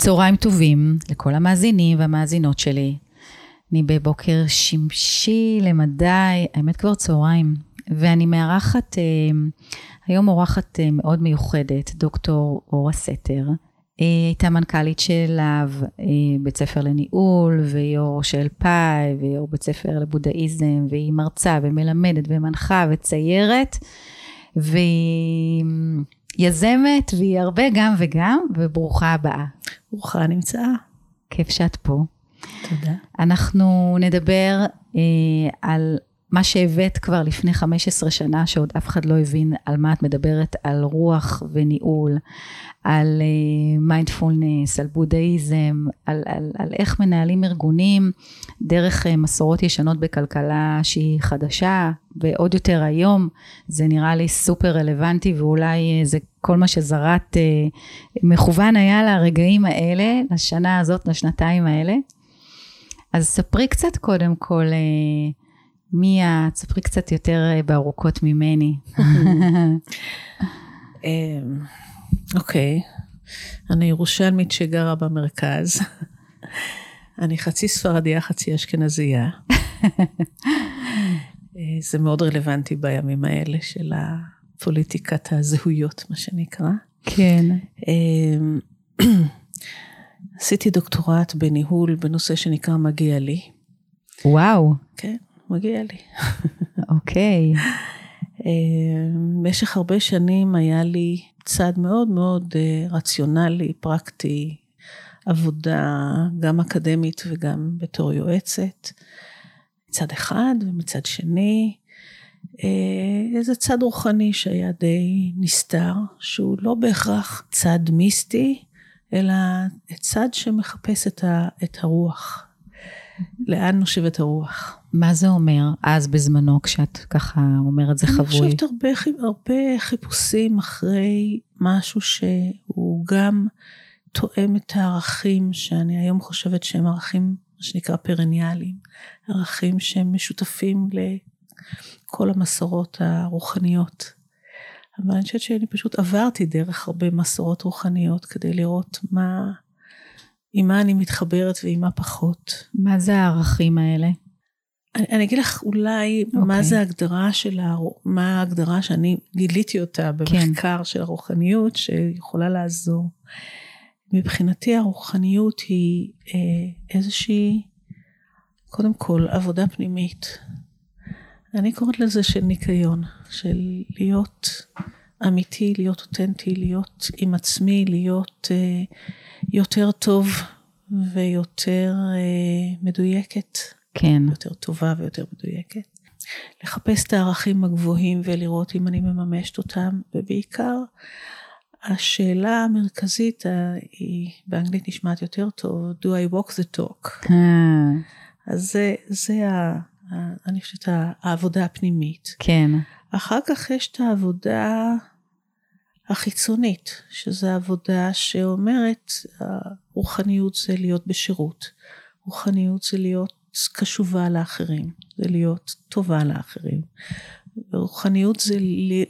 צהריים טובים לכל המאזינים והמאזינות שלי. אני בבוקר שמשי למדי, האמת כבר צהריים, ואני מארחת, אה, היום אורחת אה, מאוד מיוחדת, דוקטור אורה סתר. היא הייתה מנכ"לית של להב, אה, בית ספר לניהול, ויו"ר של פאי, ויו"ר בית ספר לבודהיזם, והיא מרצה ומלמדת ומנחה וציירת, והיא יזמת, והיא הרבה גם וגם, וברוכה הבאה. ברוכה נמצאה. כיף שאת פה. תודה. אנחנו נדבר אה, על מה שהבאת כבר לפני 15 שנה, שעוד אף אחד לא הבין על מה את מדברת, על רוח וניהול, על מיינדפולנס, uh, על בודהיזם, על, על, על איך מנהלים ארגונים דרך uh, מסורות ישנות בכלכלה שהיא חדשה, ועוד יותר היום, זה נראה לי סופר רלוונטי, ואולי uh, זה כל מה שזרעת מכוון היה לרגעים האלה, לשנה הזאת, לשנתיים האלה. אז ספרי קצת קודם כל, uh, מי את? ספרי קצת יותר בארוכות ממני. אמ, אוקיי, אני ירושלמית שגרה במרכז. אני חצי ספרדיה, חצי אשכנזייה. זה מאוד רלוונטי בימים האלה של הפוליטיקת הזהויות, מה שנקרא. כן. אמ, עשיתי דוקטורט בניהול בנושא שנקרא מגיע לי. וואו. כן, מגיע לי. אוקיי. אמ, במשך הרבה שנים היה לי צד מאוד מאוד אה, רציונלי, פרקטי, עבודה גם אקדמית וגם בתור יועצת, מצד אחד, ומצד שני, אה, איזה צד רוחני שהיה די נסתר, שהוא לא בהכרח צד מיסטי, אלא צד שמחפש את הרוח, לאן נושבת הרוח. מה זה אומר אז בזמנו, כשאת ככה אומרת זה חבוי? אני חושבת הרבה, הרבה חיפושים אחרי משהו שהוא גם תואם את הערכים שאני היום חושבת שהם ערכים, מה שנקרא פרניאליים, ערכים שהם משותפים לכל המסורות הרוחניות. אבל אני חושבת שאני פשוט עברתי דרך הרבה מסורות רוחניות כדי לראות מה, עם מה אני מתחברת ועם מה פחות. מה זה הערכים האלה? אני, אני אגיד לך אולי okay. מה אוקיי. זה ההגדרה של, ה, מה ההגדרה שאני גיליתי אותה במחקר כן. של הרוחניות שיכולה לעזור. מבחינתי הרוחניות היא אה, איזושהי, קודם כל, עבודה פנימית. אני קוראת לזה של ניקיון, של להיות אמיתי, להיות אותנטי, להיות עם עצמי, להיות אה, יותר טוב ויותר אה, מדויקת. כן. יותר טובה ויותר מדויקת. לחפש את הערכים הגבוהים ולראות אם אני מממשת אותם, ובעיקר השאלה המרכזית היא, באנגלית נשמעת יותר טוב, do I walk the talk? אה. אז זה, זה ה, ה, אני חושבת העבודה הפנימית. כן. אחר כך יש את העבודה החיצונית, שזו עבודה שאומרת, רוחניות זה להיות בשירות, רוחניות זה להיות קשובה לאחרים, זה להיות טובה לאחרים. רוחניות זה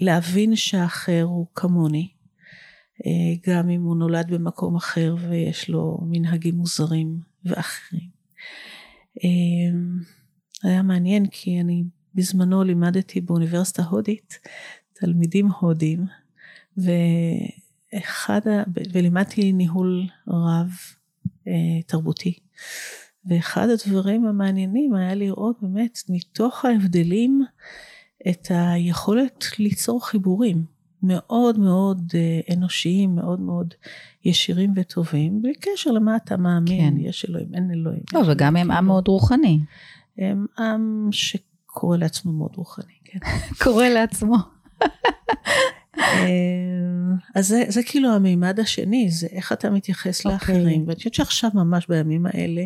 להבין שהאחר הוא כמוני, אה, גם אם הוא נולד במקום אחר ויש לו מנהגים מוזרים ואחרים. אה, היה מעניין כי אני בזמנו לימדתי באוניברסיטה הודית תלמידים הודים, ואחד, ולימדתי ניהול רב אה, תרבותי. ואחד הדברים המעניינים היה לראות באמת מתוך ההבדלים את היכולת ליצור חיבורים מאוד מאוד אה, אנושיים, מאוד מאוד ישירים וטובים, בלי קשר למה אתה מאמין, כן. יש אלוהים, אין אלוהים. לא, וגם הם עם מאוד רוחני. הם עם שקורא לעצמו מאוד רוחני, כן. קורא לעצמו. אה, אז זה, זה כאילו המימד השני, זה איך אתה מתייחס okay. אוקיי. לאחרים. ואני חושבת שעכשיו ממש בימים האלה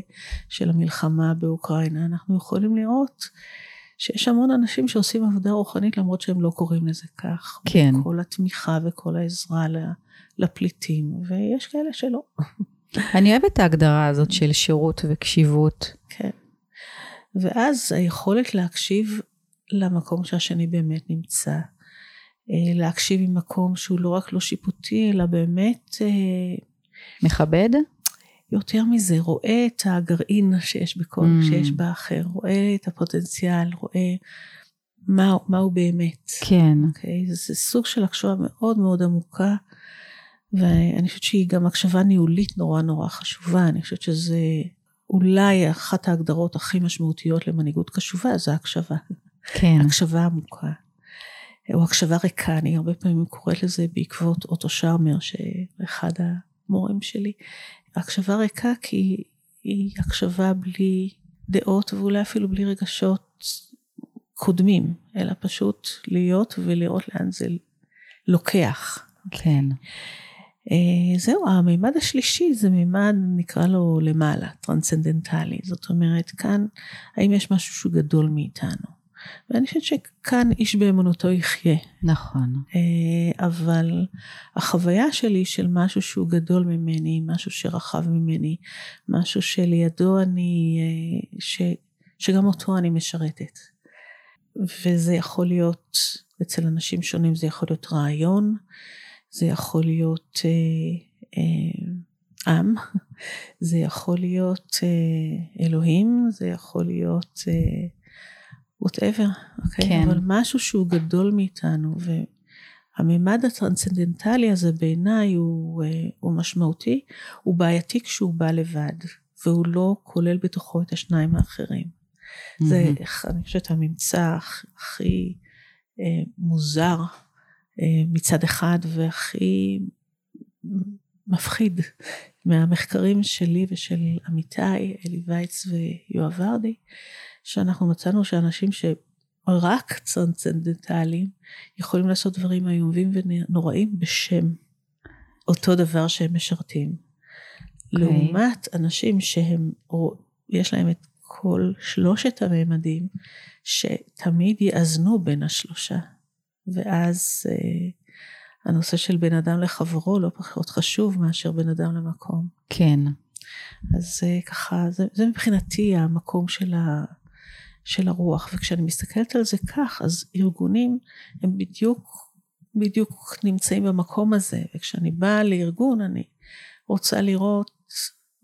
של המלחמה באוקראינה, אנחנו יכולים לראות שיש המון אנשים שעושים עבודה רוחנית למרות שהם לא קוראים לזה כך. כן. כל התמיכה וכל העזרה לפליטים, ויש כאלה שלא. אני אוהבת את ההגדרה הזאת של שירות וקשיבות. כן. ואז היכולת להקשיב למקום שהשני באמת נמצא. אה, להקשיב ממקום שהוא לא רק לא שיפוטי, אלא באמת... אה, מכבד? יותר מזה, רואה את הגרעין שיש בכל, mm. שיש באחר, רואה את הפוטנציאל, רואה מה, מה הוא באמת. כן. אוקיי? זה, זה סוג של הקשבה מאוד מאוד עמוקה, ואני חושבת שהיא גם הקשבה ניהולית נורא נורא חשובה, אני חושבת שזה אולי אחת ההגדרות הכי משמעותיות למנהיגות קשובה, זה הקשבה. כן. הקשבה עמוקה. או הקשבה ריקה, אני הרבה פעמים קוראת לזה בעקבות אוטו שרמר, שאחד המורים שלי. הקשבה ריקה כי היא הקשבה בלי דעות ואולי אפילו בלי רגשות קודמים, אלא פשוט להיות ולראות לאן זה לוקח. כן. אה, זהו, המימד השלישי זה מימד, נקרא לו למעלה, טרנסצנדנטלי. זאת אומרת, כאן, האם יש משהו שהוא גדול מאיתנו? ואני חושבת שכאן איש באמונתו יחיה. נכון. אה, אבל החוויה שלי של משהו שהוא גדול ממני, משהו שרחב ממני, משהו שלידו אני, אה, ש, שגם אותו אני משרתת. וזה יכול להיות, אצל אנשים שונים זה יכול להיות רעיון, זה יכול להיות אה, אה, עם, זה יכול להיות אה, אלוהים, זה יכול להיות אה, whatever, אוקיי? כן. אבל משהו שהוא גדול מאיתנו, והמימד הטרנסצנדנטלי הזה בעיניי הוא, אה, הוא משמעותי, הוא בעייתי כשהוא בא לבד, והוא לא כולל בתוכו את השניים האחרים. Mm-hmm. זה, אני חושבת, הממצא הכי אה, מוזר אה, מצד אחד, והכי מפחיד מהמחקרים שלי ושל עמיתיי, אלי וייץ ויואב ורדי, שאנחנו מצאנו שאנשים שרק טרנסצנדנטליים יכולים לעשות דברים איומים ונוראים בשם אותו דבר שהם משרתים. Okay. אוקיי. לעומת אנשים שהם, או יש להם את כל שלושת הממדים, שתמיד יאזנו בין השלושה. ואז אה, הנושא של בין אדם לחברו לא פחות חשוב מאשר בין אדם למקום. כן. אז אה, ככה, זה, זה מבחינתי המקום של, ה, של הרוח. וכשאני מסתכלת על זה כך, אז ארגונים הם בדיוק, בדיוק נמצאים במקום הזה. וכשאני באה לארגון, אני רוצה לראות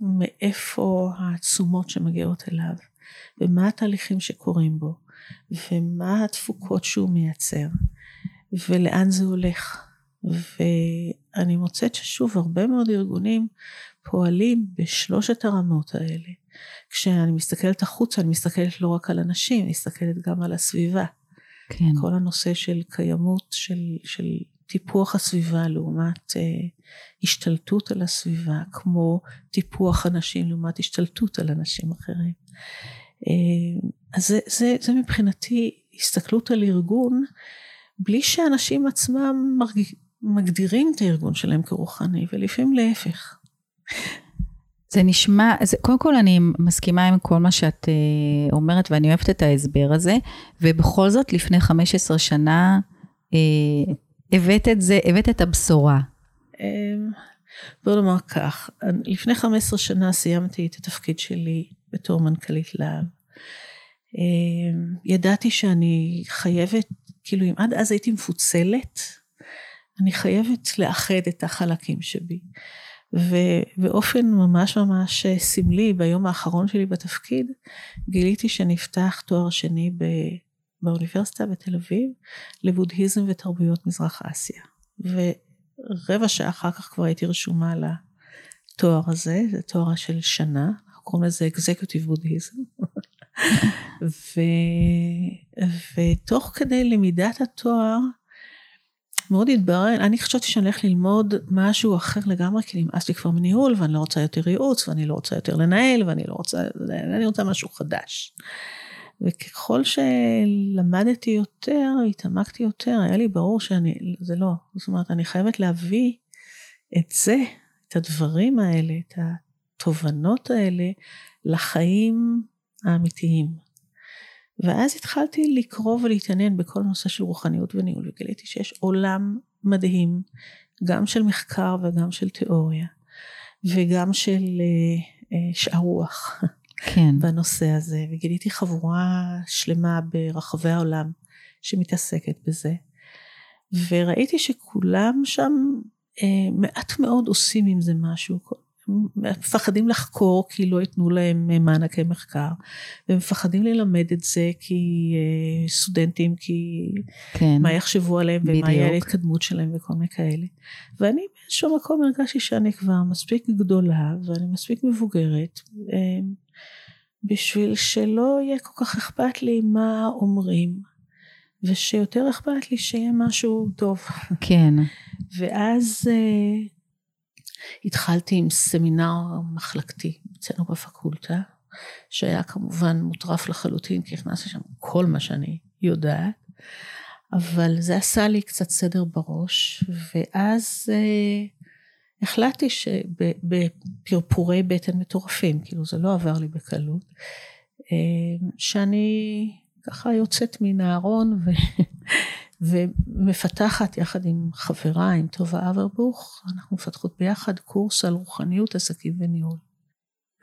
מאיפה העצומות שמגיעות אליו, ומה התהליכים שקורים בו, ומה התפוקות שהוא מייצר, ולאן זה הולך. ואני מוצאת ששוב, הרבה מאוד ארגונים פועלים בשלושת הרמות האלה. כשאני מסתכלת החוצה, אני מסתכלת לא רק על אנשים, אני מסתכלת גם על הסביבה. כן. כל הנושא של קיימות, של, של טיפוח הסביבה לעומת אה, השתלטות על הסביבה, כמו טיפוח אנשים לעומת השתלטות על אנשים אחרים. אה, אז זה, זה, זה מבחינתי הסתכלות על ארגון, בלי שאנשים עצמם מרג... מגדירים את הארגון שלהם כרוחני, ולפעמים להפך. זה נשמע, זה, קודם כל אני מסכימה עם כל מה שאת אה, אומרת ואני אוהבת את ההסבר הזה, ובכל זאת לפני 15 שנה אה, הבאת את זה, הבאת את הבשורה. אמ, בוא נאמר כך, לפני 15 שנה סיימתי את התפקיד שלי בתור מנכ"לית להב. אמ, ידעתי שאני חייבת, כאילו אם עד אז הייתי מפוצלת, אני חייבת לאחד את החלקים שבי. ובאופן ממש ממש סמלי, ביום האחרון שלי בתפקיד, גיליתי שנפתח תואר שני ב... באוניברסיטה בתל אביב לבודהיזם ותרבויות מזרח אסיה. ורבע שעה אחר כך כבר הייתי רשומה לתואר הזה, זה תואר של שנה, אנחנו קוראים לזה אקזקיוטיב בודהיזם. ו... ותוך כדי למידת התואר, מאוד התברר, אני חשבתי שאני הולך ללמוד משהו אחר לגמרי, כי נמאס לי כבר מניהול, ואני לא רוצה יותר ייעוץ, ואני לא רוצה יותר לנהל, ואני לא רוצה, אני רוצה משהו חדש. וככל שלמדתי יותר, התעמקתי יותר, היה לי ברור שאני, זה לא, זאת אומרת, אני חייבת להביא את זה, את הדברים האלה, את התובנות האלה, לחיים האמיתיים. ואז התחלתי לקרוא ולהתעניין בכל נושא של רוחניות וניהול, וגיליתי שיש עולם מדהים, גם של מחקר וגם של תיאוריה, וגם של uh, uh, שאר רוח. כן. בנושא הזה, וגיליתי חבורה שלמה ברחבי העולם שמתעסקת בזה. וראיתי שכולם שם אה, מעט מאוד עושים עם זה משהו. מפחדים לחקור כי לא ייתנו להם מענקי מחקר, ומפחדים ללמד את זה כי אה, סטודנטים, כי כן, מה יחשבו עליהם ומה יהיה ההתקדמות שלהם וכל מיני כאלה. ואני באיזשהו מקום הרגשתי שאני כבר מספיק גדולה ואני מספיק מבוגרת. אה, בשביל שלא יהיה כל כך אכפת לי מה אומרים, ושיותר אכפת לי שיהיה משהו טוב. כן. ואז התחלתי עם סמינר מחלקתי אצלנו בפקולטה, שהיה כמובן מוטרף לחלוטין, כי הכנסתי שם כל מה שאני יודעת, אבל זה עשה לי קצת סדר בראש, ואז uh, החלטתי שבפרפורי בטן מטורפים, כאילו זה לא עבר לי בקלות, uh, שאני ככה יוצאת מן הארון ו... ומפתחת יחד עם חברה, עם טובה אברבוך, אנחנו מפתחות ביחד קורס על רוחניות, עסקים וניהול.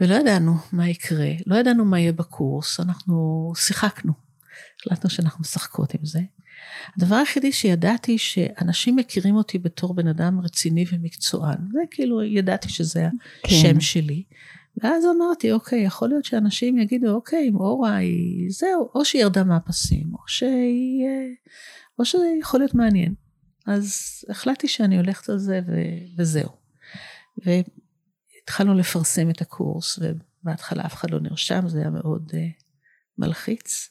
ולא ידענו מה יקרה, לא ידענו מה יהיה בקורס, אנחנו שיחקנו. החלטנו שאנחנו משחקות עם זה. הדבר היחידי שידעתי שאנשים מכירים אותי בתור בן אדם רציני ומקצוען, זה כאילו ידעתי שזה כן. השם שלי. ואז אמרתי, אוקיי, יכול להיות שאנשים יגידו, אוקיי, אם אורה היא, זהו, או שהיא ירדה מהפסים, או שהיא, או שזה יכול להיות מעניין. אז החלטתי שאני הולכת על זה ו, וזהו. והתחלנו לפרסם את הקורס, ובהתחלה אף אחד לא נרשם, זה היה מאוד uh, מלחיץ.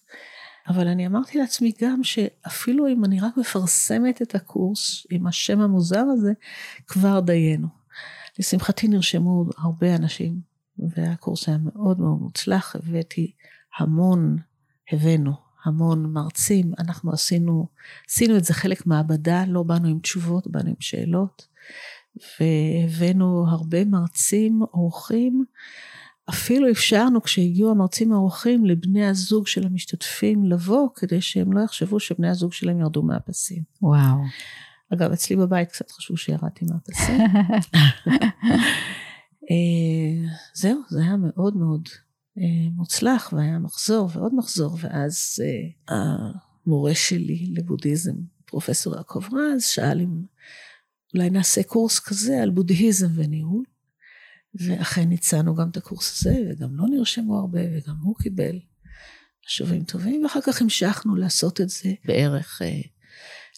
אבל אני אמרתי לעצמי גם שאפילו אם אני רק מפרסמת את הקורס עם השם המוזר הזה, כבר דיינו. לשמחתי נרשמו הרבה אנשים, והקורס היה מאוד מאוד מוצלח, הבאתי המון, הבאנו המון מרצים, אנחנו עשינו, עשינו את זה חלק מעבדה, לא באנו עם תשובות, באנו עם שאלות, והבאנו הרבה מרצים, אורחים, אפילו אפשרנו כשהגיעו המרצים האורחים לבני הזוג של המשתתפים לבוא, כדי שהם לא יחשבו שבני הזוג שלהם ירדו מהפסים. וואו. אגב, אצלי בבית קצת חשבו שירדתי מהפסים. אה, זהו, זה היה מאוד מאוד מוצלח, והיה מחזור ועוד מחזור, ואז אה, המורה שלי לבודהיזם, פרופסור יעקב רז, שאל אם אולי נעשה קורס כזה על בודהיזם וניהול. ואכן הצענו גם את הקורס הזה, וגם לא נרשמו הרבה, וגם הוא קיבל משובים טובים, ואחר כך המשכנו לעשות את זה בערך, אה,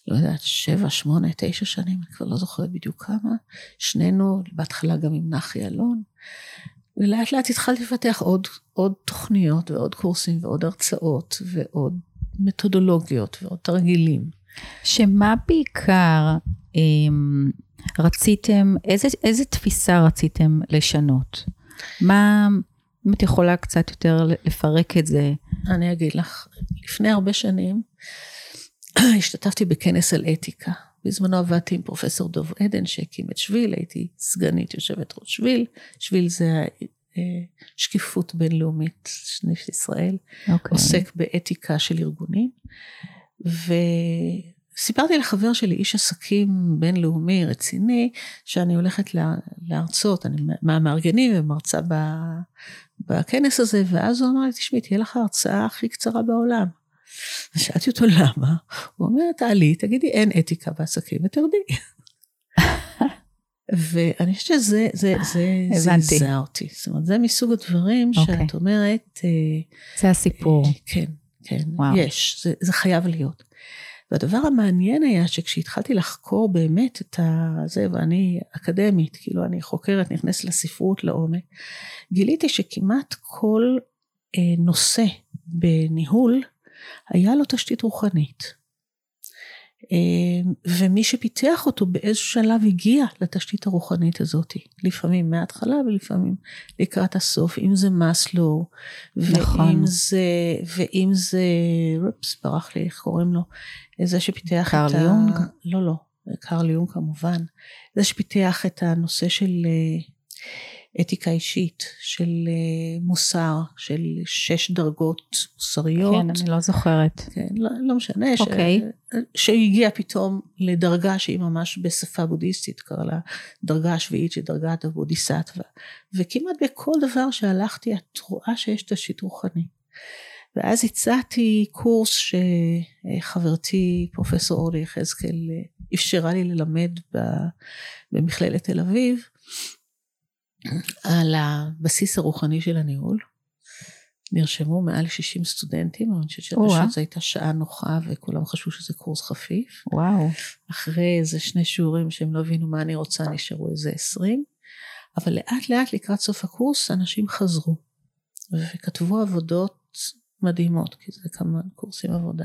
לא יודעת, שבע, שמונה, תשע שנים, אני כבר לא זוכרת בדיוק כמה. שנינו, בהתחלה גם עם נחי אלון, ולאט לאט התחלתי לפתח עוד, עוד תוכניות ועוד קורסים ועוד הרצאות ועוד מתודולוגיות ועוד תרגילים. שמה בעיקר אמ, רציתם, איזה, איזה תפיסה רציתם לשנות? מה, אם את יכולה קצת יותר לפרק את זה? אני אגיד לך, לפני הרבה שנים השתתפתי בכנס על אתיקה. בזמנו עבדתי עם פרופסור דוב עדן שהקים את שביל, הייתי סגנית יושבת ראש שביל. שביל זה אה, שקיפות בינלאומית של ישראל, okay. אוקיי. עוסק באתיקה של ארגונים. ו... סיפרתי לחבר שלי, איש עסקים בינלאומי רציני, שאני הולכת להרצות, אני מהמארגנים ומרצה בכנס הזה, ואז הוא אמר לי, תשמעי, תהיה לך ההרצאה הכי קצרה בעולם. ושאלתי אותו למה, הוא אומר, תעלי, תגידי, אין אתיקה בעסקים ותרדי. ואני חושבת שזה זה, זה זעזע אותי. זאת אומרת, זה מסוג הדברים okay. אוקיי. שאת אומרת... אה, זה הסיפור. כן, כן, וואו. יש, זה, זה חייב להיות. והדבר המעניין היה שכשהתחלתי לחקור באמת את זה, ואני אקדמית, כאילו אני חוקרת, נכנסת לספרות לעומק, גיליתי שכמעט כל אה, נושא בניהול, היה לו תשתית רוחנית. אה, ומי שפיתח אותו באיזשהו שלב הגיע לתשתית הרוחנית הזאת, לפעמים מההתחלה ולפעמים לקראת הסוף, אם זה מאסלו, נכון. ואם זה, ואם זה, אופס, ברח לי, איך קוראים לו? זה שפיתח את ה... קרל יונג? לא, לא, קרל יונג כמובן. זה שפיתח את הנושא של אה, אתיקה אישית, של אה, מוסר, של שש דרגות מוסריות. כן, אני לא זוכרת. כן, לא, לא משנה. אוקיי. ש... שהגיע פתאום לדרגה שהיא ממש בשפה בודהיסטית, קרא לה דרגה השביעית של דרגת הבודיסטווה. וכמעט בכל דבר שהלכתי, את רואה שיש תשתית רוחנית. ואז הצעתי קורס שחברתי פרופסור אורלי יחזקאל אפשרה לי ללמד במכללת תל אביב, על הבסיס הרוחני של הניהול. נרשמו מעל 60 סטודנטים, אני חושבת שזו הייתה שעה נוחה וכולם חשבו שזה קורס חפיף. וואו. אחרי איזה שני שיעורים שהם לא הבינו מה אני רוצה, נשארו איזה 20. אבל לאט לאט לקראת סוף הקורס אנשים חזרו וכתבו עבודות מדהימות, כי זה כמה קורסים עבודה.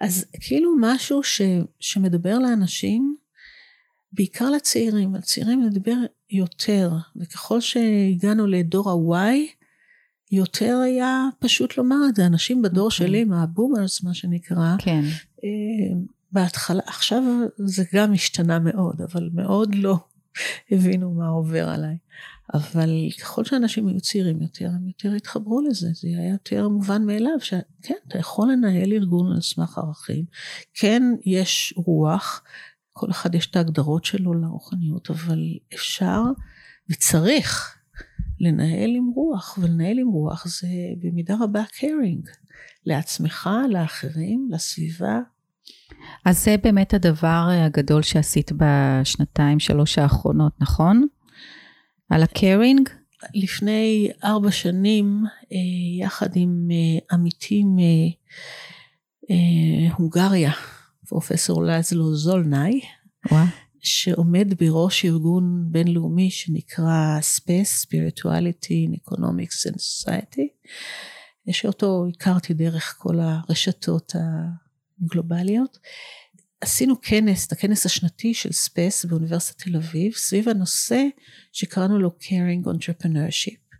אז כאילו משהו ש, שמדבר לאנשים, בעיקר לצעירים, הצעירים לדבר יותר, וככל שהגענו לדור ה-Y, יותר היה פשוט לומר את זה. אנשים בדור okay. אוקיי. שלי, מהבומרס, מה שנקרא, כן. אה, בהתחלה, עכשיו זה גם השתנה מאוד, אבל מאוד לא הבינו מה עובר עליי. אבל ככל שאנשים היו צעירים יותר, הם יותר התחברו לזה, זה היה יותר מובן מאליו, שכן, אתה יכול לנהל ארגון על סמך ערכים, כן, יש רוח, כל אחד יש את ההגדרות שלו לרוחניות, אבל אפשר וצריך לנהל עם רוח, ולנהל עם רוח זה במידה רבה קיירינג, לעצמך, לאחרים, לסביבה. אז זה באמת הדבר הגדול שעשית בשנתיים, שלוש האחרונות, נכון? על הקיירינג? לפני ארבע שנים, אה, יחד עם אה, עמיתי מהונגריה, אה, פרופסור לזלו זולנאי. שעומד בראש ארגון בינלאומי שנקרא Space, Spirituality Economics and Society, שאותו הכרתי דרך כל הרשתות הגלובליות. עשינו כנס, את הכנס השנתי של SPES באוניברסיטת תל אביב, סביב הנושא שקראנו לו Caring Entrepreneurship.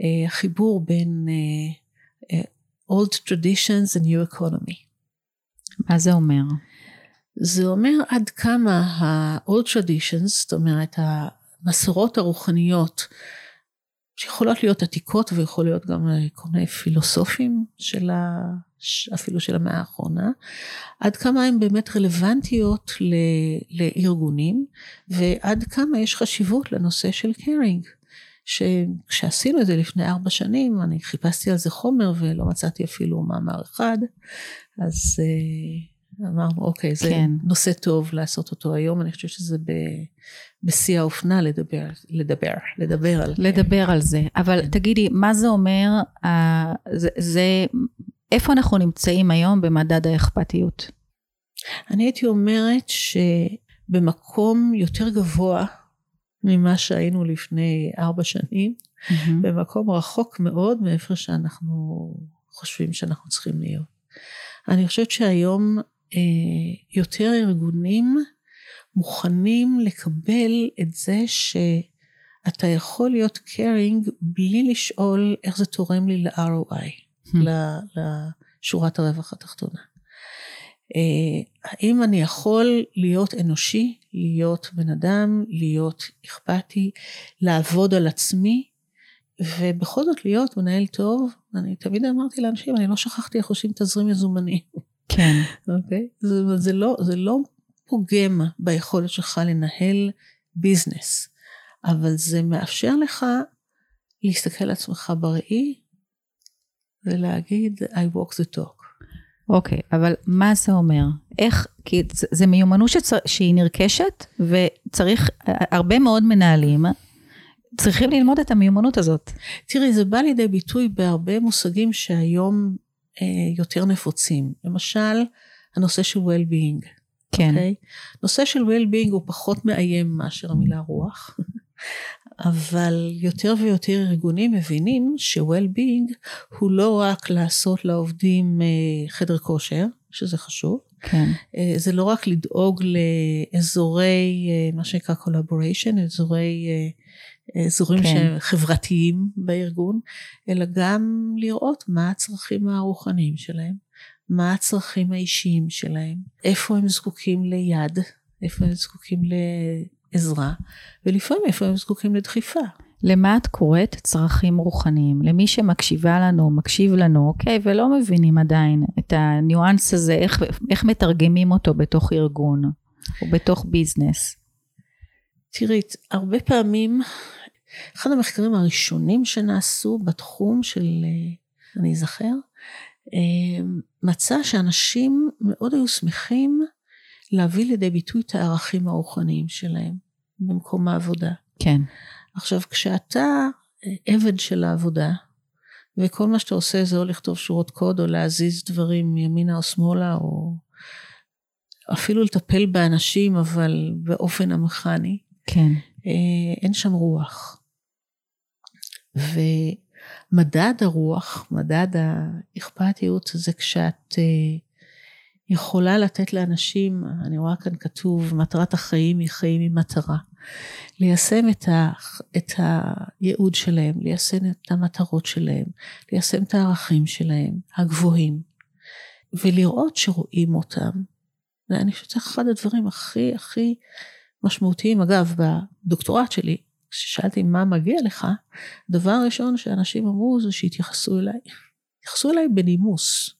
אה, החיבור בין uh, uh, Old Traditions and New Economy. מה זה אומר? זה אומר עד כמה ה-old traditions, זאת אומרת המסורות הרוחניות, שיכולות להיות עתיקות ויכול להיות גם כל מיני פילוסופים של ה... אפילו של המאה האחרונה, עד כמה הן באמת רלוונטיות ל... לארגונים, ועד כמה יש חשיבות לנושא של קרינג. שכשעשינו את זה לפני ארבע שנים, אני חיפשתי על זה חומר ולא מצאתי אפילו מאמר אחד, אז uh, אמרנו, אוקיי, זה כן. נושא טוב לעשות אותו היום, אני חושבת שזה ב, בשיא האופנה לדבר, לדבר, לדבר על... לדבר על זה. אבל כן. תגידי, מה זה אומר, uh, זה, זה, איפה אנחנו נמצאים היום במדד האכפתיות? אני הייתי אומרת שבמקום יותר גבוה ממה שהיינו לפני ארבע שנים, mm-hmm. במקום רחוק מאוד מאיפה שאנחנו חושבים שאנחנו צריכים להיות. אני חושבת שהיום אה, יותר ארגונים מוכנים לקבל את זה שאתה יכול להיות קרינג בלי לשאול איך זה תורם לי ל-ROI, hmm. לשורת הרווח התחתונה. אה, האם אני יכול להיות אנושי, להיות בן אדם, להיות אכפתי, לעבוד על עצמי, ובכל זאת להיות מנהל טוב, אני תמיד אמרתי לאנשים, אני לא שכחתי איך עושים תזרים מזומנים. כן. אוקיי? Okay? זה, זה, לא, זה לא פוגם ביכולת שלך לנהל ביזנס, אבל זה מאפשר לך להסתכל על עצמך בראי ולהגיד I walk the talk. אוקיי, okay, אבל מה זה אומר? איך, כי זה, מיומנות שצר, שהיא נרכשת, וצריך, הרבה מאוד מנהלים צריכים ללמוד את המיומנות הזאת. תראי, זה בא לידי ביטוי בהרבה מושגים שהיום אה, יותר נפוצים. למשל, הנושא של well-being. כן. Okay? אוקיי? נושא של well-being הוא פחות מאיים מאשר המילה רוח, אבל יותר ויותר ארגונים מבינים ש-well-being הוא לא רק לעשות לעובדים אה, חדר כושר, שזה חשוב, כן. אה, זה לא רק לדאוג לאזורי, מה שנקרא collaboration, אזורי אזורים כן. חברתיים בארגון, אלא גם לראות מה הצרכים הרוחניים שלהם, מה הצרכים האישיים שלהם, איפה הם זקוקים ליד, איפה הם זקוקים לעזרה, ולפעמים איפה הם זקוקים לדחיפה. למה את קוראת צרכים רוחניים? למי שמקשיבה לנו, מקשיב לנו, אוקיי, ולא מבינים עדיין את הניואנס הזה, איך, איך מתרגמים אותו בתוך ארגון או בתוך ביזנס. תראי, הרבה פעמים, אחד המחקרים הראשונים שנעשו בתחום של, אה, אני אזכר, אה, מצא שאנשים מאוד היו שמחים להביא לידי ביטוי את הערכים הרוחניים שלהם במקום העבודה. כן. עכשיו, כשאתה עבד של העבודה, וכל מה שאתה עושה זה או לכתוב שורות קוד, או להזיז דברים ימינה או שמאלה, או אפילו לטפל באנשים, אבל באופן המכני, כן. אה, אין שם רוח. ומדד הרוח, מדד האכפתיות, זה כשאת אה, יכולה לתת לאנשים, אני רואה כאן כתוב, מטרת החיים היא חיים עם מטרה. ליישם את, ה, את הייעוד שלהם, ליישם את המטרות שלהם, ליישם את הערכים שלהם, הגבוהים, ולראות שרואים אותם. ואני חושבת שזה אחד הדברים הכי הכי משמעותיים. אגב, בדוקטורט שלי, כששאלתי מה מגיע לך, הדבר הראשון שאנשים אמרו זה שהתייחסו אליי. התייחסו אליי בנימוס.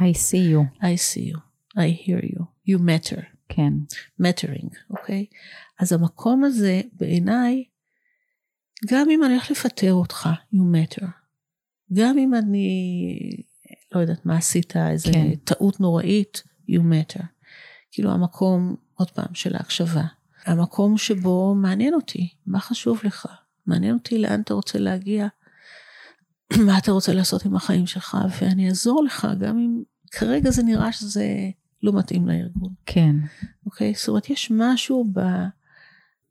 I see you. I see you. I hear you. You matter. כן. mattering, אוקיי? Okay? אז המקום הזה בעיניי, גם אם אני הולך לפטר אותך, you matter. גם אם אני, לא יודעת מה עשית, איזה כן. טעות נוראית, you matter. כאילו המקום, עוד פעם, של ההקשבה. המקום שבו מעניין אותי, מה חשוב לך? מעניין אותי לאן אתה רוצה להגיע, מה אתה רוצה לעשות עם החיים שלך, ואני אעזור לך, גם אם כרגע זה נראה שזה לא מתאים לארגון. כן. אוקיי? זאת אומרת, יש משהו ב,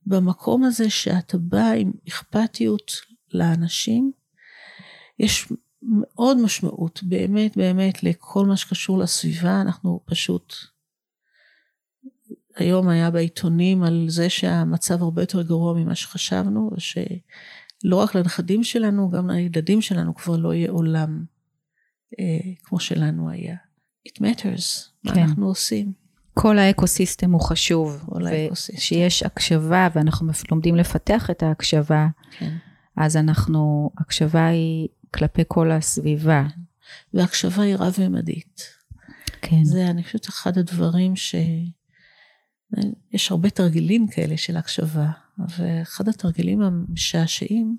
במקום הזה שאתה בא עם אכפתיות לאנשים, יש מאוד משמעות, באמת באמת, לכל מה שקשור לסביבה, אנחנו פשוט... היום היה בעיתונים על זה שהמצב הרבה יותר גרוע ממה שחשבנו, ושלא רק לנכדים שלנו, גם לילדים שלנו כבר לא יהיה עולם אה, כמו שלנו היה. It matters, כן. מה אנחנו עושים. כל האקוסיסטם הוא חשוב, ושיש הקשבה, ואנחנו לומדים לפתח את ההקשבה, כן. אז אנחנו, הקשבה היא כלפי כל הסביבה. כן. והקשבה היא רב-ממדית. כן. זה, אני חושבת, אחד הדברים ש... יש הרבה תרגילים כאלה של הקשבה, ואחד התרגילים המשעשעים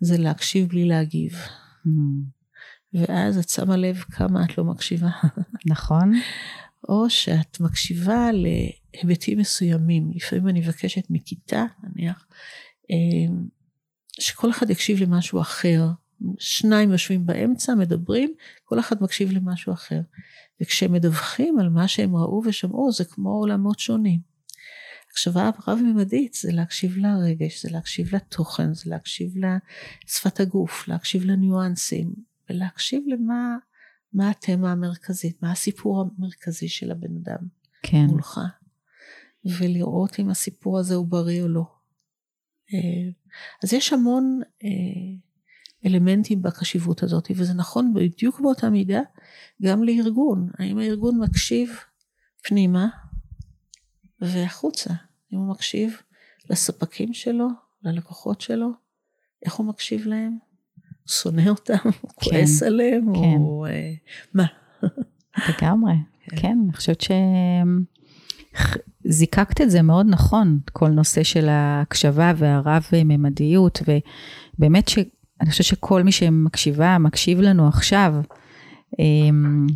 זה להקשיב בלי להגיב. Mm. ואז את שמה לב כמה את לא מקשיבה. נכון. או שאת מקשיבה להיבטים מסוימים. לפעמים אני מבקשת מכיתה, נניח, אמ, שכל אחד יקשיב למשהו אחר. שניים יושבים באמצע, מדברים, כל אחד מקשיב למשהם אחר. וכשהם מדווחים על מה שהם ראו ושמעו, זה כמו עולמות שונים. הקשבה רב-ממדית זה להקשיב לרגש, זה להקשיב לתוכן, זה להקשיב לשפת הגוף, להקשיב לניואנסים, ולהקשיב למה מה התמה המרכזית, מה הסיפור המרכזי של הבן אדם כן. מולך, ולראות אם הסיפור הזה הוא בריא או לא. אה, אז יש המון אה, אלמנטים בקשיבות הזאת, וזה נכון בדיוק באותה מידה גם לארגון. האם הארגון מקשיב פנימה והחוצה? אם הוא מקשיב לספקים שלו, ללקוחות שלו, איך הוא מקשיב להם? שונא אותם, כן, כועס עליהם, כן. או uh, מה? לגמרי, כן. כן, אני חושבת שזיקקת את זה מאוד נכון, כל נושא של ההקשבה והרב-ממדיות, ובאמת שאני חושבת שכל מי שמקשיבה, מקשיב לנו עכשיו, אמ,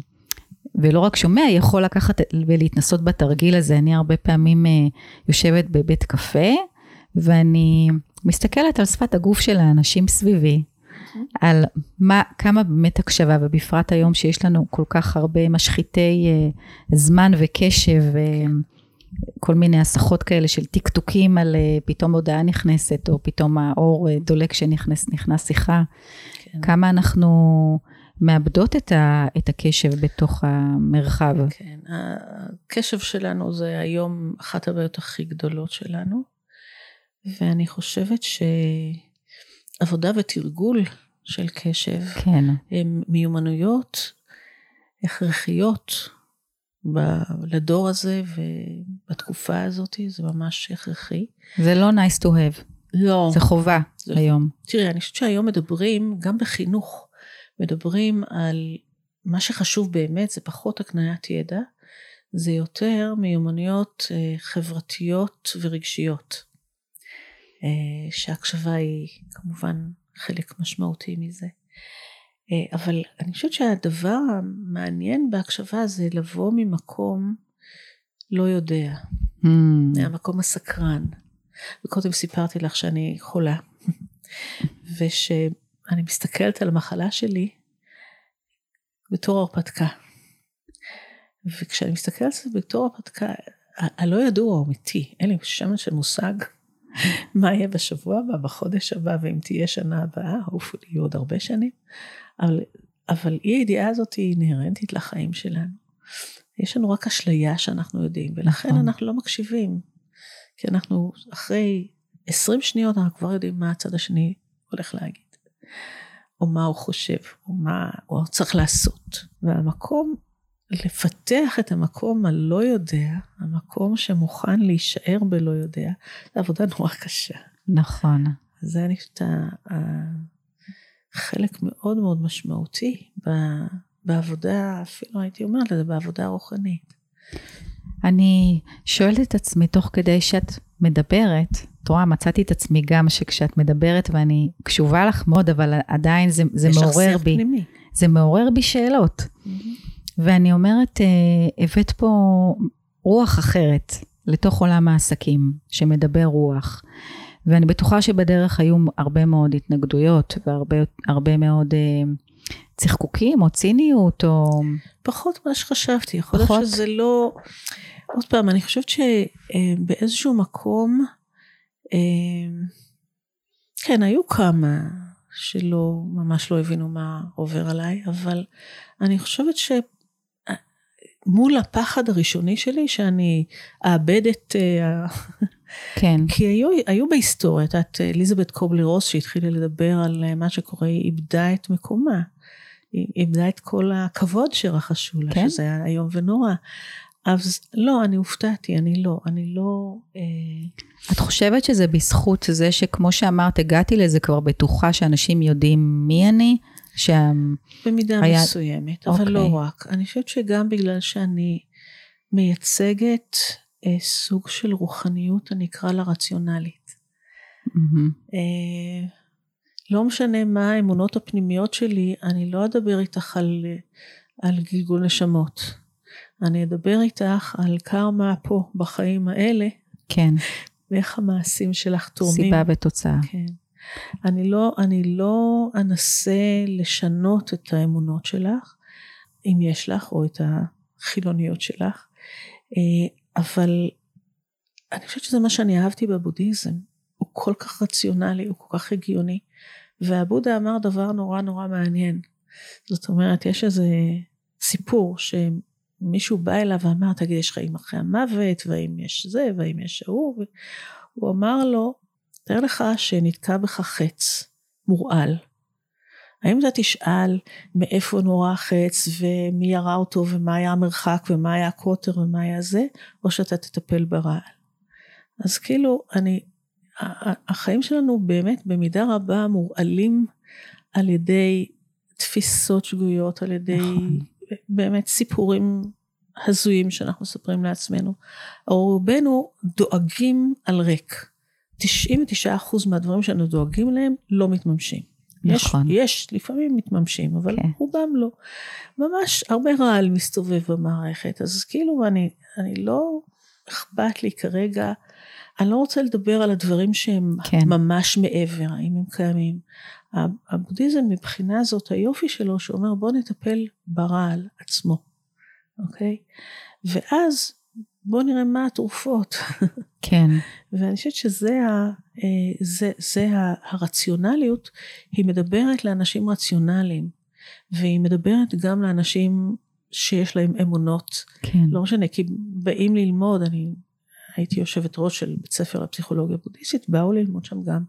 ולא רק שומע, יכול לקחת ולהתנסות בתרגיל הזה. אני הרבה פעמים אה, יושבת בבית קפה, ואני מסתכלת על שפת הגוף של האנשים סביבי, על מה, כמה באמת הקשבה, ובפרט היום שיש לנו כל כך הרבה משחיתי uh, זמן וקשב, וכל מיני הסחות כאלה של טקטוקים על uh, פתאום הודעה נכנסת, או פתאום האור uh, דולק שנכנס שיחה. כן. כמה אנחנו מאבדות את, ה, את הקשב בתוך המרחב. כן, הקשב שלנו זה היום אחת הבעיות הכי גדולות שלנו, ואני חושבת ש... עבודה ותרגול של קשב, כן. הם מיומנויות הכרחיות ב- לדור הזה ובתקופה הזאת, זה ממש הכרחי. זה לא nice to have. לא. זה חובה זה... היום. תראי, אני חושבת שהיום מדברים, גם בחינוך, מדברים על מה שחשוב באמת, זה פחות הקניית ידע, זה יותר מיומנויות אה, חברתיות ורגשיות. אה, שההקשבה היא כמובן חלק משמעותי מזה. אה, אבל אני חושבת שהדבר המעניין בהקשבה זה לבוא ממקום לא יודע, mm. מהמקום הסקרן. וקודם סיפרתי לך שאני חולה, ושאני מסתכלת על המחלה שלי בתור הרפתקה. וכשאני מסתכלת על זה בתור הרפתקה, הלא ידוע הוא אמיתי, אין לי שמץ של מושג מה יהיה בשבוע הבא, בחודש הבא, ואם תהיה שנה הבאה, יהיו עוד הרבה שנים, אבל, אבל אי הידיעה הזאת היא אינהרנטית לחיים שלנו. יש לנו רק אשליה שאנחנו יודעים, ולכן נכון. אנחנו לא מקשיבים. כי אנחנו אחרי 20 שניות אנחנו כבר יודעים מה הצד השני הולך להגיד. או מה הוא חושב, או מה הוא צריך לעשות. והמקום, לפתח את המקום הלא יודע, המקום שמוכן להישאר בלא יודע, זו עבודה נורא קשה. נכון. זה אני חושבת חלק מאוד מאוד משמעותי בעבודה, אפילו הייתי אומרת לזה, בעבודה הרוחנית. אני שואלת את עצמי תוך כדי שאת מדברת, את רואה, מצאתי את עצמי גם שכשאת מדברת ואני קשובה לך מאוד, אבל עדיין זה, זה מעורר בי, פנימי. זה מעורר בי שאלות. Mm-hmm. ואני אומרת, אה, הבאת פה רוח אחרת לתוך עולם העסקים, שמדבר רוח. ואני בטוחה שבדרך היו הרבה מאוד התנגדויות והרבה מאוד אה, צחקוקים או ציניות או... פחות ממה שחשבתי, יכול להיות שזה לא... עוד פעם, אני חושבת שבאיזשהו מקום, אה, כן, היו כמה שלא, ממש לא הבינו מה עובר עליי, אבל אני חושבת ש... מול הפחד הראשוני שלי, שאני אאבד את... אה, כן. כי היו, היו בהיסטוריה, את יודעת, אליזבת קובלי רוס שהתחילה לדבר על אה, מה שקורה, היא איבדה את מקומה. היא איבדה את כל הכבוד שרחשו לה, כן? שזה היה איום ונורא. אז לא, אני הופתעתי, אני לא, אני לא... אה... את חושבת שזה בזכות זה שכמו שאמרת, הגעתי לזה כבר בטוחה שאנשים יודעים מי אני? שה... במידה היה... מסוימת, אבל אוקיי. לא רק. אני חושבת שגם בגלל שאני מייצגת אה, סוג של רוחניות, אני אקרא לה רציונלית. Mm-hmm. אה, לא משנה מה האמונות הפנימיות שלי, אני לא אדבר איתך על, על גלגול נשמות. אני אדבר איתך על קרמה פה, בחיים האלה. כן. ואיך המעשים שלך תורמים. סיבה ותוצאה. כן. אני לא, אני לא אנסה לשנות את האמונות שלך, אם יש לך, או את החילוניות שלך, אה, אבל אני חושבת שזה מה שאני אהבתי בבודהיזם. הוא כל כך רציונלי, הוא כל כך הגיוני. והבודה אמר דבר נורא נורא מעניין. זאת אומרת, יש איזה סיפור שמישהו בא אליו ואמר, תגיד, יש חיים אחרי המוות, והאם יש זה, והאם יש ההוא, והוא אמר לו, תאר לך שנתקע בך חץ מורעל. האם אתה תשאל מאיפה נורא החץ ומי ירה אותו ומה היה המרחק ומה היה הקוטר ומה היה זה, או שאתה תטפל ברעל. אז כאילו, אני, החיים שלנו באמת במידה רבה מורעלים על ידי תפיסות שגויות, על ידי נכון. באמת סיפורים הזויים שאנחנו מספרים לעצמנו. רובנו דואגים על ריק. 99% מהדברים שאנו דואגים להם לא מתממשים. נכון. יש, יש לפעמים מתממשים, אבל כן. רובם לא. ממש הרבה רעל מסתובב במערכת, אז כאילו אני, אני לא אכפת לי כרגע, אני לא רוצה לדבר על הדברים שהם כן. ממש מעבר, האם הם קיימים. הבודהיזם מבחינה זאת, היופי שלו שאומר בוא נטפל ברעל עצמו, אוקיי? ואז בוא נראה מה התרופות. כן. ואני חושבת שזה ה, אה, זה, זה הרציונליות, היא מדברת לאנשים רציונליים, והיא מדברת גם לאנשים שיש להם אמונות. כן. לא משנה, כי באים ללמוד, אני הייתי יושבת ראש של בית ספר לפסיכולוגיה בודהיסטית, באו ללמוד שם גם,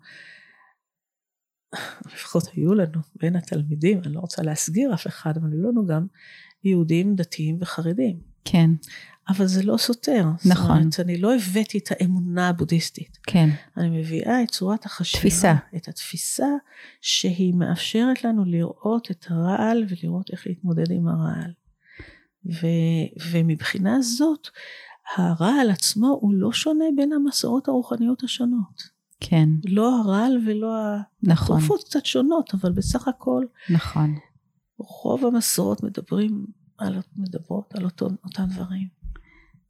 לפחות היו לנו בין התלמידים, אני לא רוצה להסגיר אף אחד, אבל היו לנו גם יהודים דתיים וחרדים. כן. אבל זה לא סותר. נכון. זאת אומרת, אני לא הבאתי את האמונה הבודהיסטית. כן. אני מביאה את צורת החשיבה. תפיסה. את התפיסה שהיא מאפשרת לנו לראות את הרעל ולראות איך להתמודד עם הרעל. ו, ומבחינה זאת, הרעל עצמו הוא לא שונה בין המסורות הרוחניות השונות. כן. לא הרעל ולא נכון. התרופות קצת שונות, אבל בסך הכל... נכון. רוב המסורות מדברים על, מדברות על אותו, אותם דברים.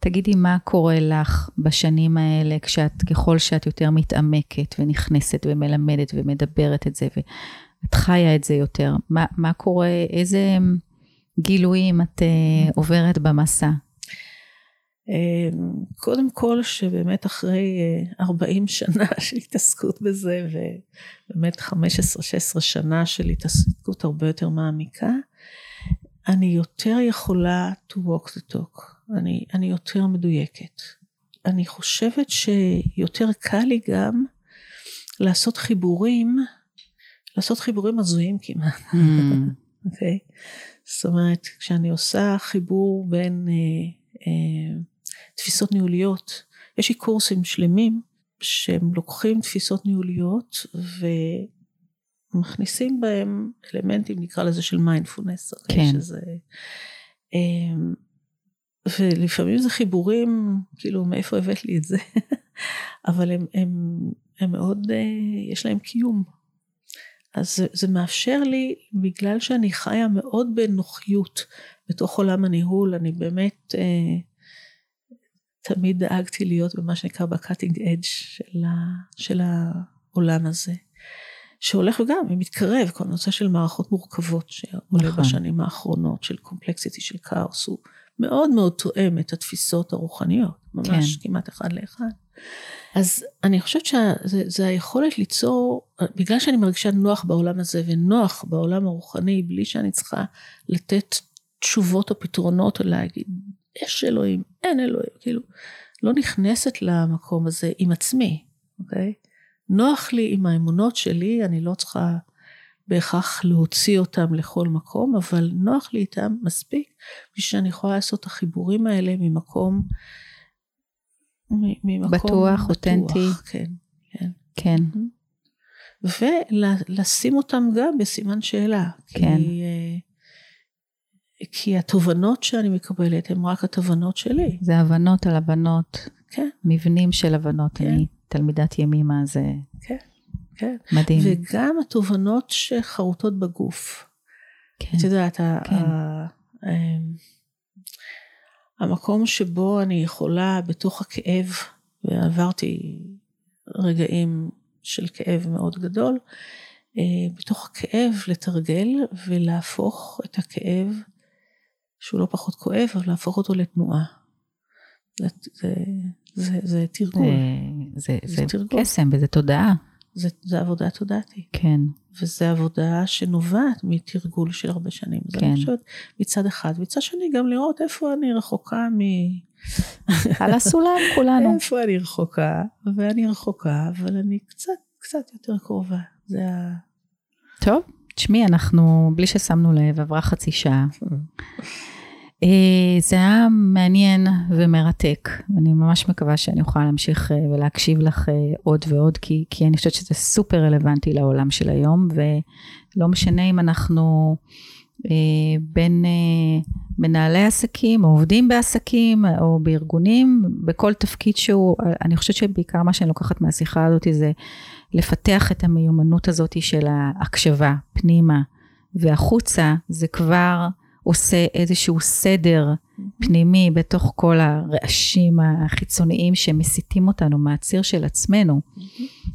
תגידי מה קורה לך בשנים האלה, כשאת, ככל שאת יותר מתעמקת ונכנסת ומלמדת ומדברת את זה, ואת חיה את זה יותר, מה, מה קורה, איזה גילויים את uh, עוברת במסע? אמ, קודם כל שבאמת אחרי 40 אה, שנה של התעסקות בזה ובאמת 15-16 שנה של התעסקות הרבה יותר מעמיקה, אני יותר יכולה to walk the talk, אני, אני יותר מדויקת. אני חושבת שיותר קל לי גם לעשות חיבורים, לעשות חיבורים הזויים כמעט, mm. אוקיי? Okay? זאת אומרת, כשאני עושה חיבור בין אה, אה, תפיסות ניהוליות. יש לי קורסים שלמים שהם לוקחים תפיסות ניהוליות ומכניסים בהם אלמנטים, נקרא לזה של מיינדפולנס. אוקיי? כן. שזה, אמ, ולפעמים זה חיבורים, כאילו, מאיפה הבאת לי את זה? אבל הם, הם, הם מאוד, אה, יש להם קיום. אז זה, זה מאפשר לי, בגלל שאני חיה מאוד בנוחיות בתוך עולם הניהול, אני באמת אה, תמיד דאגתי להיות במה שנקרא ב cutting edge של, של העולם הזה. שהולך וגם מתקרב, כל הנושא של מערכות מורכבות שעולה נכון. בשנים האחרונות, של קומפלקסיטי, של כאוס, הוא מאוד מאוד תואם את התפיסות הרוחניות, ממש כן. כמעט אחד לאחד. אז אני חושבת שזה היכולת ליצור, בגלל שאני מרגישה נוח בעולם הזה ונוח בעולם הרוחני, בלי שאני צריכה לתת תשובות או פתרונות או להגיד יש אלוהים, אין אלוהים, כאילו, לא נכנסת למקום הזה עם עצמי, אוקיי? נוח לי עם האמונות שלי, אני לא צריכה בהכרח להוציא אותם לכל מקום, אבל נוח לי איתם מספיק בשביל שאני יכולה לעשות את החיבורים האלה ממקום, ממקום בטוח, אותנטי. כן, כן. כן. ולשים אותם גם בסימן שאלה. כן. כי, אה, כי התובנות שאני מקבלת הן רק התובנות שלי. זה הבנות על הבנות. כן. מבנים של הבנות. כן. אני תלמידת ימימה, זה כן, כן. מדהים. וגם התובנות שחרוטות בגוף. כן. את יודעת, כן. אמ, המקום שבו אני יכולה בתוך הכאב, ועברתי רגעים של כאב מאוד גדול, אה, בתוך הכאב לתרגל ולהפוך את הכאב שהוא לא פחות כואב, אבל להפוך אותו לתנועה. זה, זה, זה, זה תרגול. זה, זה, זה תרגול. קסם וזה תודעה. זה, זה עבודה תודעתית. כן. וזה עבודה שנובעת מתרגול של הרבה שנים. כן. אני חושבת מצד אחד. מצד שני גם לראות איפה אני רחוקה מ... על הסולם כולנו. איפה אני רחוקה, ואני רחוקה, אבל אני קצת, קצת יותר קרובה. זה ה... טוב, תשמעי, אנחנו, בלי ששמנו לב, עברה חצי שעה. אה, זה היה מעניין ומרתק, אני ממש מקווה שאני אוכל להמשיך אה, ולהקשיב לך אה, עוד ועוד, כי, כי אני חושבת שזה סופר רלוונטי לעולם של היום, ולא משנה אם אנחנו בין מנהלי עסקים, או עובדים בעסקים, או בארגונים, בכל תפקיד שהוא, אני חושבת שבעיקר מה שאני לוקחת מהשיחה הזאת זה לפתח את המיומנות הזאת של ההקשבה פנימה והחוצה, זה כבר עושה איזשהו סדר פנימי בתוך כל הרעשים החיצוניים שמסיתים אותנו מהציר של עצמנו.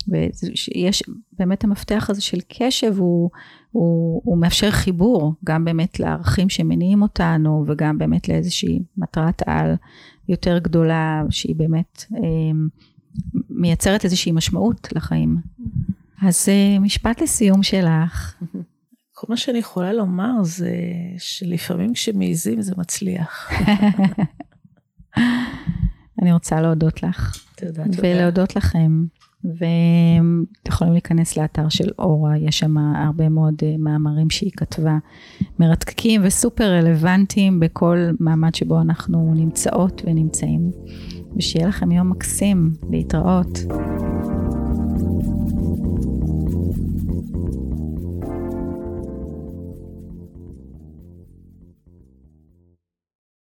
ויש באמת המפתח הזה של קשב, הוא, הוא, הוא מאפשר חיבור גם באמת לערכים שמניעים אותנו, וגם באמת לאיזושהי מטרת על יותר גדולה, שהיא באמת אה, מייצרת איזושהי משמעות לחיים. אז אה, משפט לסיום שלך. כל מה שאני יכולה לומר זה שלפעמים כשמעיזים זה מצליח. אני רוצה להודות לך. תודה, תודה. ולהודות לכם. ואתם יכולים להיכנס לאתר של אורה, יש שם הרבה מאוד אה, מאמרים שהיא כתבה, מרתקים וסופר רלוונטיים בכל מעמד שבו אנחנו נמצאות ונמצאים. ושיהיה לכם יום מקסים, להתראות.